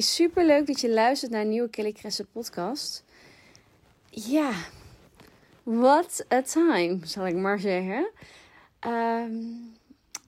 Super leuk dat je luistert naar een nieuwe Kelly Kresse podcast. Ja, what a time, zal ik maar zeggen. Ehm,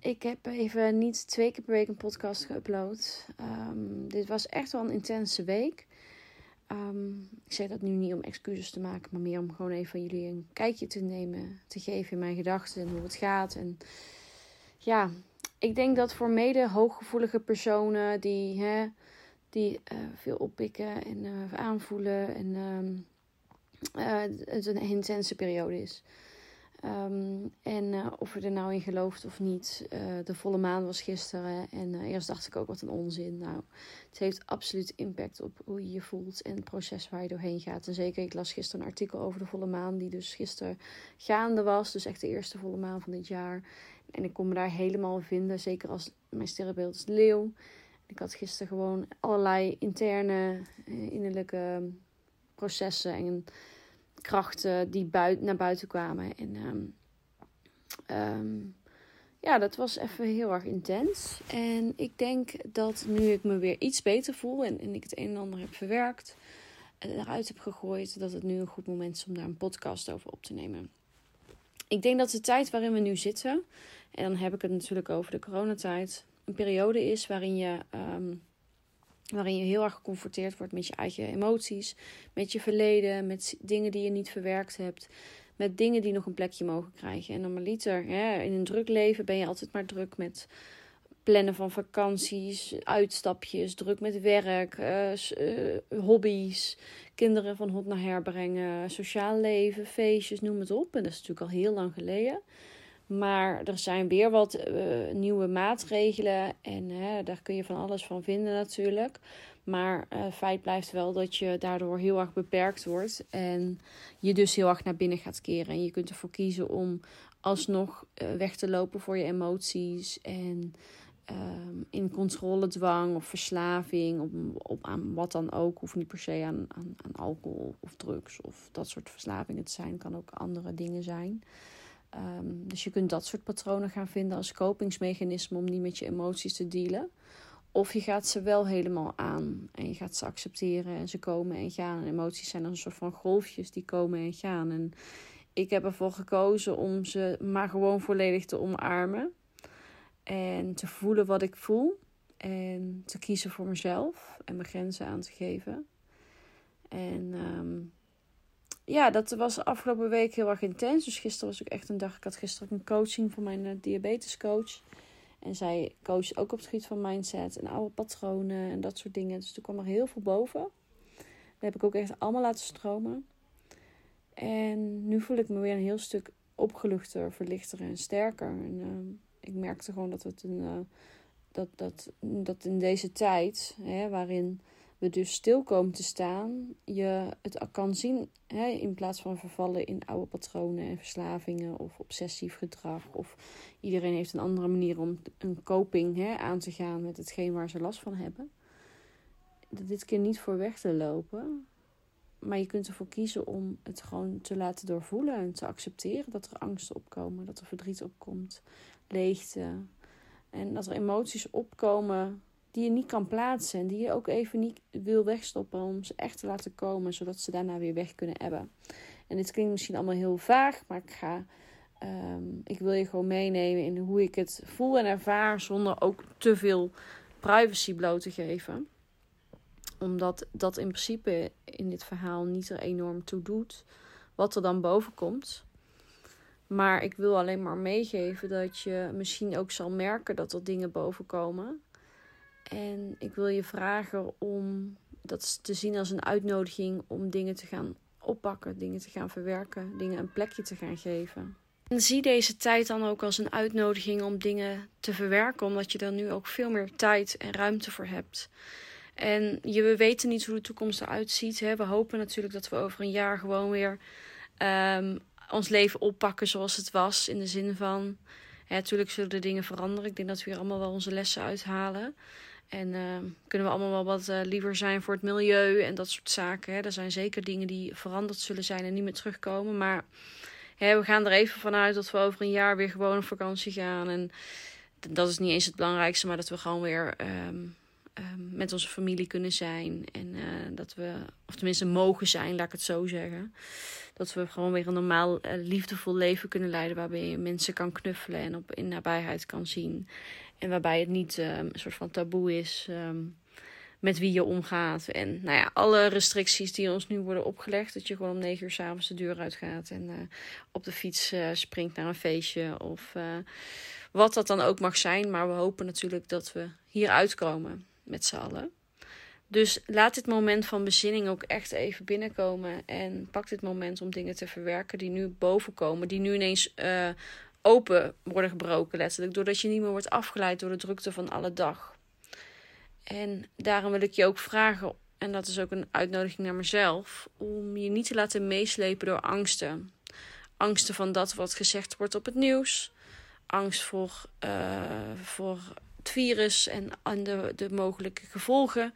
ik heb even niet twee keer per week een podcast geüpload. Um, dit was echt wel een intense week. Um, ik zeg dat nu niet om excuses te maken, maar meer om gewoon even jullie een kijkje te nemen, te geven in mijn gedachten en hoe het gaat. En ja, ik denk dat voor mede hooggevoelige personen die, hè, die uh, veel oppikken en uh, aanvoelen en uh, het een intense periode is. Um, en of je er nou in gelooft of niet, de volle maan was gisteren en eerst dacht ik ook wat een onzin. Nou, het heeft absoluut impact op hoe je je voelt en het proces waar je doorheen gaat. En zeker, ik las gisteren een artikel over de volle maan, die dus gisteren gaande was. Dus echt de eerste volle maan van dit jaar. En ik kon me daar helemaal vinden, zeker als mijn sterrenbeeld is leeuw. Ik had gisteren gewoon allerlei interne, innerlijke processen en krachten die naar buiten kwamen. En um, um, ja, dat was even heel erg intens. En ik denk dat nu ik me weer iets beter voel en, en ik het een en ander heb verwerkt en eruit heb gegooid, dat het nu een goed moment is om daar een podcast over op te nemen. Ik denk dat de tijd waarin we nu zitten, en dan heb ik het natuurlijk over de coronatijd, een periode is waarin je, um, waarin je heel erg geconfronteerd wordt met je eigen emoties, met je verleden, met dingen die je niet verwerkt hebt, met dingen die nog een plekje mogen krijgen. En normaliter, hè, in een druk leven ben je altijd maar druk met plannen van vakanties, uitstapjes, druk met werk, uh, uh, hobby's, kinderen van hot naar herbrengen, sociaal leven, feestjes, noem het op. En dat is natuurlijk al heel lang geleden. Maar er zijn weer wat uh, nieuwe maatregelen en daar kun je van alles van vinden natuurlijk. Maar uh, feit blijft wel dat je daardoor heel erg beperkt wordt en je dus heel erg naar binnen gaat keren. En je kunt ervoor kiezen om alsnog uh, weg te lopen voor je emoties en um, in controledwang of verslaving op, op, aan wat dan ook. Hoeft niet per se aan, aan, aan alcohol of drugs of dat soort verslavingen te zijn. Kan ook andere dingen zijn. Um, dus je kunt dat soort patronen gaan vinden als kopingsmechanisme om niet met je emoties te dealen. Of je gaat ze wel helemaal aan en je gaat ze accepteren en ze komen en gaan. En emoties zijn een soort van golfjes die komen en gaan. En ik heb ervoor gekozen om ze maar gewoon volledig te omarmen. En te voelen wat ik voel. En te kiezen voor mezelf en mijn grenzen aan te geven. En um, ja, dat was afgelopen week heel erg intens. Dus gisteren was ook echt een dag. Ik had gisteren ook een coaching van mijn uh, diabetescoach. En zij coacht ook op het gebied van mindset en oude patronen en dat soort dingen. Dus toen kwam er heel veel boven. Dat heb ik ook echt allemaal laten stromen. En nu voel ik me weer een heel stuk opgeluchter, verlichter en sterker. En uh, ik merkte gewoon dat het een. Uh, dat, dat, dat in deze tijd, hè, waarin we dus stil komen te staan, je het kan zien hè, in plaats van vervallen in oude patronen en verslavingen of obsessief gedrag. Of iedereen heeft een andere manier om een coping hè, aan te gaan met hetgeen waar ze last van hebben. Dat dit keer niet voor weg te lopen. Maar je kunt ervoor kiezen om het gewoon te laten doorvoelen en te accepteren dat er angsten opkomen, dat er verdriet opkomt, leegte. En dat er emoties opkomen die je niet kan plaatsen en die je ook even niet wil wegstoppen om ze echt te laten komen, zodat ze daarna weer weg kunnen hebben. En dit klinkt misschien allemaal heel vaag, maar ik ga. Um, ik wil je gewoon meenemen in hoe ik het voel en ervaar zonder ook te veel privacy bloot te geven. Omdat dat in principe in dit verhaal niet er enorm toe doet wat er dan boven komt. Maar ik wil alleen maar meegeven dat je misschien ook zal merken dat er dingen boven komen. En ik wil je vragen om dat te zien als een uitnodiging om dingen te gaan oppakken, dingen te gaan verwerken, dingen een plekje te gaan geven. En zie deze tijd dan ook als een uitnodiging om dingen te verwerken, omdat je er nu ook veel meer tijd en ruimte voor hebt. En we weten niet hoe de toekomst eruit ziet. Hè. We hopen natuurlijk dat we over een jaar gewoon weer um, ons leven oppakken zoals het was. In de zin van, natuurlijk zullen de dingen veranderen. Ik denk dat we hier allemaal wel onze lessen uithalen. En uh, kunnen we allemaal wel wat uh, liever zijn voor het milieu en dat soort zaken. Hè. Er zijn zeker dingen die veranderd zullen zijn en niet meer terugkomen. Maar hè, we gaan er even vanuit dat we over een jaar weer gewoon op vakantie gaan. En dat is niet eens het belangrijkste, maar dat we gewoon weer um, ehm, met onze familie kunnen zijn. En dat we, of tenminste mogen zijn, laat ik het zo zeggen. Dat we gewoon weer een normaal liefdevol leven kunnen leiden. Waarbij je mensen kan knuffelen en op in nabijheid kan zien. En waarbij het niet ehm, een soort van taboe is. Ehm, met wie je omgaat. En nou ja, alle restricties die ons nu worden opgelegd. Dat je gewoon om negen uur s'avonds de deur uitgaat en uh, op de fiets uh, springt naar een feestje. Of uh, wat dat dan ook mag zijn. Maar we hopen natuurlijk dat we hier uitkomen met z'n allen. Dus laat dit moment van bezinning ook echt even binnenkomen. En pak dit moment om dingen te verwerken die nu bovenkomen. Die nu ineens open worden gebroken, letterlijk. Doordat je niet meer wordt afgeleid door de drukte van alle dag. En daarom wil ik je ook vragen, en dat is ook een uitnodiging naar mezelf, om je niet te laten meeslepen door angsten. Angsten van dat wat gezegd wordt op het nieuws. Angst voor, uh, voor het virus en, en de mogelijke gevolgen.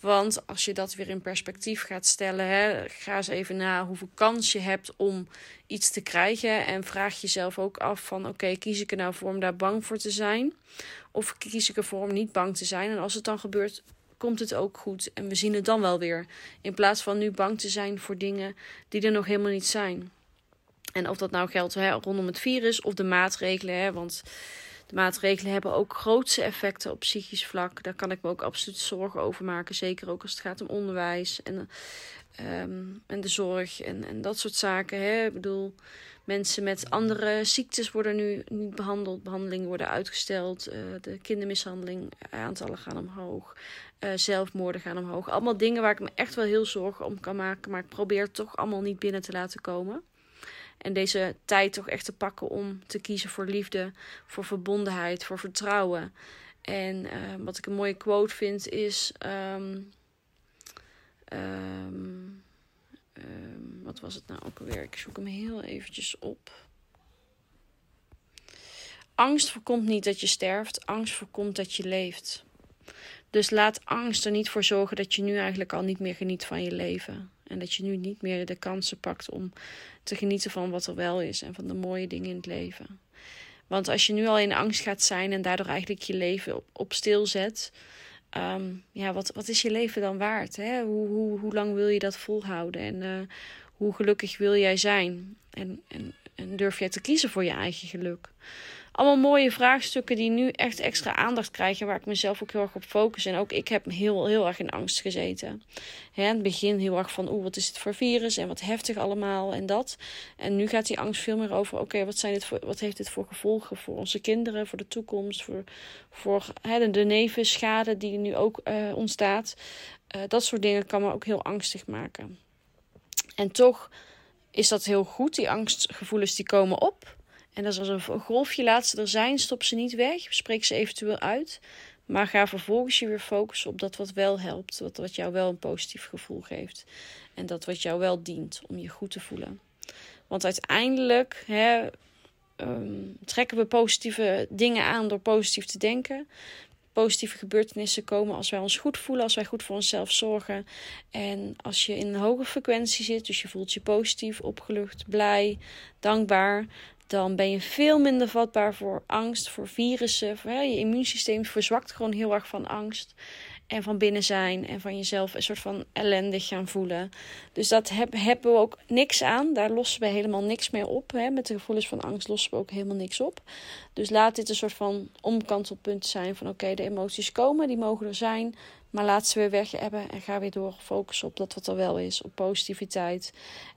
Want als je dat weer in perspectief gaat stellen, hè, ga eens even na hoeveel kans je hebt om iets te krijgen. En vraag jezelf ook af van oké, kies ik er nou voor om daar bang voor te zijn? Of kies ik ervoor om niet bang te zijn? En als het dan gebeurt, komt het ook goed. En we zien het dan wel weer. In plaats van nu bang te zijn voor dingen die er nog helemaal niet zijn. En of dat nou geldt hè, rondom het virus of de maatregelen. Hè, want de maatregelen hebben ook grootse effecten op psychisch vlak. Daar kan ik me ook absoluut zorgen over maken. Zeker ook als het gaat om onderwijs en, um, en de zorg en, en dat soort zaken. Hè. Ik bedoel, mensen met andere ziektes worden nu niet behandeld. Behandelingen worden uitgesteld. Uh, de kindermishandeling, aantallen gaan omhoog. Uh, zelfmoorden gaan omhoog. Allemaal dingen waar ik me echt wel heel zorgen om kan maken. Maar ik probeer toch allemaal niet binnen te laten komen. En deze tijd toch echt te pakken om te kiezen voor liefde, voor verbondenheid, voor vertrouwen. En uh, wat ik een mooie quote vind is. Um, um, wat was het nou ook alweer? Ik zoek hem heel eventjes op. Angst voorkomt niet dat je sterft, angst voorkomt dat je leeft. Dus laat angst er niet voor zorgen dat je nu eigenlijk al niet meer geniet van je leven. En dat je nu niet meer de kansen pakt om te genieten van wat er wel is en van de mooie dingen in het leven. Want als je nu al in angst gaat zijn en daardoor eigenlijk je leven op, op stil zet, ehm, ja, wat, wat is je leven dan waard? Hè? Hoe, hoe, hoe lang wil je dat volhouden? En uh, hoe gelukkig wil jij zijn? En, en, en durf jij te kiezen voor je eigen geluk? Allemaal mooie vraagstukken die nu echt extra aandacht krijgen. Waar ik mezelf ook heel erg op focus. En ook ik heb heel, heel erg in angst gezeten. Hè, in het begin heel erg van, oeh, wat is het voor virus? En wat heftig allemaal en dat. En nu gaat die angst veel meer over, oké, wat wat, voor, wat heeft dit voor gevolgen voor onze kinderen, voor de toekomst, voor, voor hè, de nevenschade die nu ook uh, ontstaat. Uh, dat soort dingen kan me ook heel angstig maken. En toch is dat heel goed. Die angstgevoelens die komen op. En als er een golfje laat ze er zijn, stop ze niet weg. Spreek ze eventueel uit. Maar ga vervolgens je weer focussen op dat wat wel helpt. Wat, wat jou wel een positief gevoel geeft. En dat wat jou wel dient om je goed te voelen. Want uiteindelijk hè, um, trekken we positieve dingen aan door positief te denken. Positieve gebeurtenissen komen als wij ons goed voelen, als wij goed voor onszelf zorgen. En als je in een hoge frequentie zit, dus je voelt je positief, opgelucht, blij, dankbaar, dan ben je veel minder vatbaar voor angst, voor virussen. Voor, je immuunsysteem verzwakt gewoon heel erg van angst. En van binnen zijn en van jezelf een soort van ellendig gaan voelen. Dus dat heb, hebben we ook niks aan. Daar lossen we helemaal niks mee op. Hè. Met de gevoelens van angst lossen we ook helemaal niks op. Dus laat dit een soort van omkantelpunt zijn van oké, de emoties komen, die mogen er zijn. Maar laat ze weer weg hebben en ga weer door focussen op dat wat er wel is. Op positiviteit.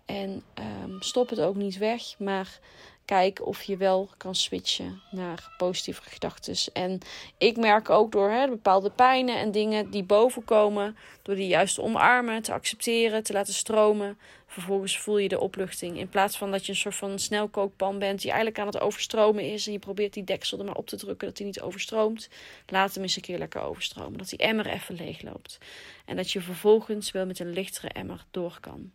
En um, stop het ook niet weg, maar Kijk of je wel kan switchen naar positieve gedachten. En ik merk ook door hè, bepaalde pijnen en dingen die bovenkomen, door die juist te omarmen, te accepteren, te laten stromen. Vervolgens voel je de opluchting. In plaats van dat je een soort van snelkookpan bent die eigenlijk aan het overstromen is. En je probeert die deksel er maar op te drukken dat hij niet overstroomt. Laat hem eens een keer lekker overstromen. Dat die emmer even leeg loopt. En dat je vervolgens wel met een lichtere emmer door kan.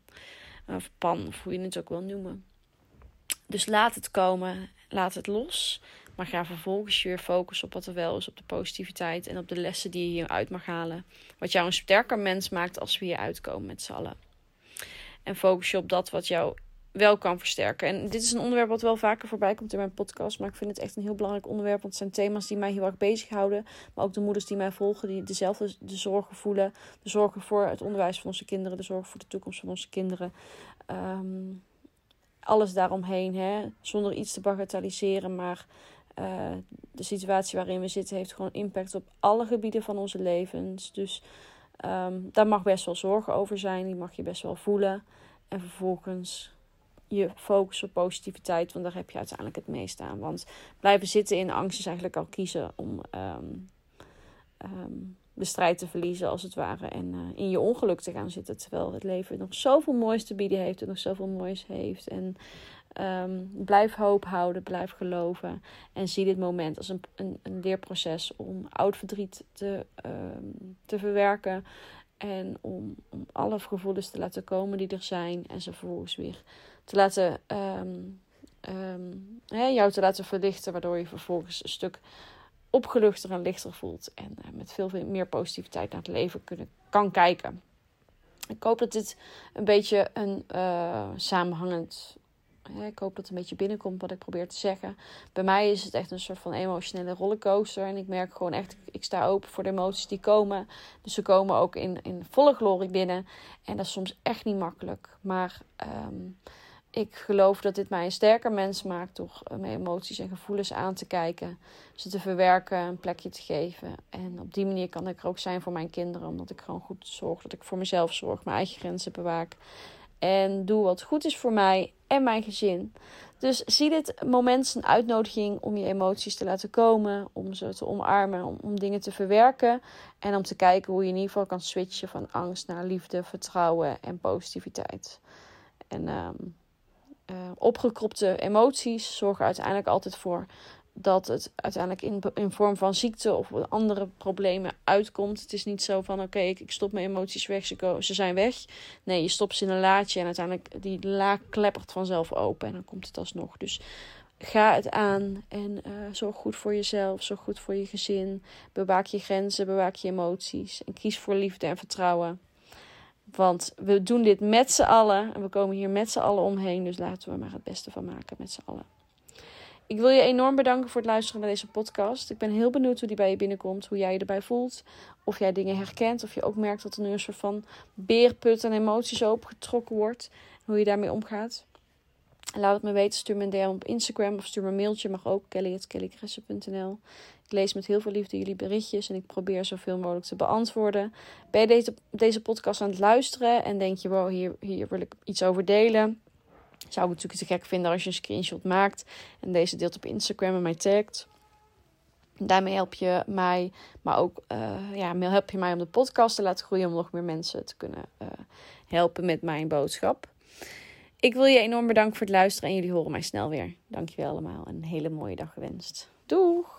Of pan, of hoe je het ook wil noemen. Dus laat het komen, laat het los. Maar ga vervolgens je weer focussen op wat er wel is, op de positiviteit en op de lessen die je hieruit mag halen. Wat jou een sterker mens maakt als we hier uitkomen met z'n allen. En focus je op dat wat jou wel kan versterken. En dit is een onderwerp wat wel vaker voorbij komt in mijn podcast. Maar ik vind het echt een heel belangrijk onderwerp. Want het zijn thema's die mij heel erg bezighouden. Maar ook de moeders die mij volgen, die dezelfde de zorgen voelen. De zorgen voor het onderwijs van onze kinderen. De zorgen voor de toekomst van onze kinderen. Ehm, alles daaromheen. Hè? Zonder iets te bagatelliseren. Maar uh, de situatie waarin we zitten heeft gewoon impact op alle gebieden van onze levens. Dus um, daar mag best wel zorgen over zijn. Die mag je best wel voelen. En vervolgens je focus op positiviteit, want daar heb je uiteindelijk het meest aan. Want blijven zitten in angst is eigenlijk al kiezen om um, um, de strijd te verliezen, als het ware. En uh, in je ongeluk te gaan zitten. Terwijl het leven nog zoveel moois te bieden heeft en nog zoveel moois heeft. En um, blijf hoop houden, blijf geloven. En zie dit moment als een, een, een leerproces om oud verdriet te, te verwerken. En om, om alle gevoelens te laten komen die er zijn. En ze vervolgens weer te laten, um, hè, jou te laten verlichten. Waardoor je vervolgens een stuk opgeluchter en lichter voelt. En uh, met veel, meer positiviteit naar het leven kunnen, kan kijken. Ik hoop dat dit een beetje een uh, samenhangend ik hoop dat het een beetje binnenkomt wat ik probeer te zeggen. Bij mij is het echt een soort van emotionele rollercoaster. En ik merk gewoon echt, ik sta open voor de emoties die komen. Dus ze komen ook in, in volle glorie binnen. En dat is soms echt niet makkelijk. Maar um, ik geloof dat dit mij een sterker mens maakt door eh, mijn emoties en gevoelens aan te kijken. Ze te verwerken, een plekje te geven. En op die manier kan ik er ook zijn voor mijn kinderen. Omdat ik gewoon goed zorg dat ik voor mezelf zorg, mijn eigen grenzen bewaak. En doe wat goed is voor mij en mijn gezin. Dus zie dit moment als een uitnodiging om je emoties te laten komen, om ze te omarmen, om, dingen te verwerken en om te kijken hoe je in ieder geval kan switchen van angst naar liefde, vertrouwen en positiviteit. En um, uh, opgekropte emoties zorgen uiteindelijk altijd voor dat het uiteindelijk in, in vorm van ziekte of andere problemen uitkomt. Het is niet zo van oké, ik, ik, stop mijn emoties weg, ze, ze zijn weg. Nee, je stopt ze in een laadje en uiteindelijk die la kleppert vanzelf open en dan komt het alsnog. Dus ga het aan en uh, zorg goed voor jezelf, zorg goed voor je gezin. Bewaak je grenzen, bewaak je emoties en kies voor liefde en vertrouwen. Want we doen dit met z'n allen en we komen hier met z'n allen omheen. Dus laten we maar het beste van maken met z'n allen. Ik wil je enorm bedanken voor het luisteren naar deze podcast. Ik ben heel benieuwd hoe die bij je binnenkomt, hoe jij je erbij voelt. Of jij dingen herkent, of je ook merkt dat er nu een soort van beerput en emoties opgetrokken wordt. Hoe je daarmee omgaat. Laat het me weten, stuur me een DM op Instagram of stuur me een mailtje. Mag ook kelly.kellykresse.nl Ik lees met heel veel liefde jullie berichtjes en ik probeer zoveel mogelijk te beantwoorden. Ben je deze, deze podcast aan het luisteren en denk je, wow, hier, hier wil ik iets over delen zou ik natuurlijk te gek vinden als je een screenshot maakt en deze deelt op Instagram en mij tagt. Daarmee help je mij, maar ook uh, ja, help je mij om de podcast te laten groeien, om nog meer mensen te kunnen uh, helpen met mijn boodschap. Ik wil je enorm bedanken voor het luisteren en jullie horen mij snel weer. Dankjewel allemaal en een hele mooie dag gewenst. Doeg!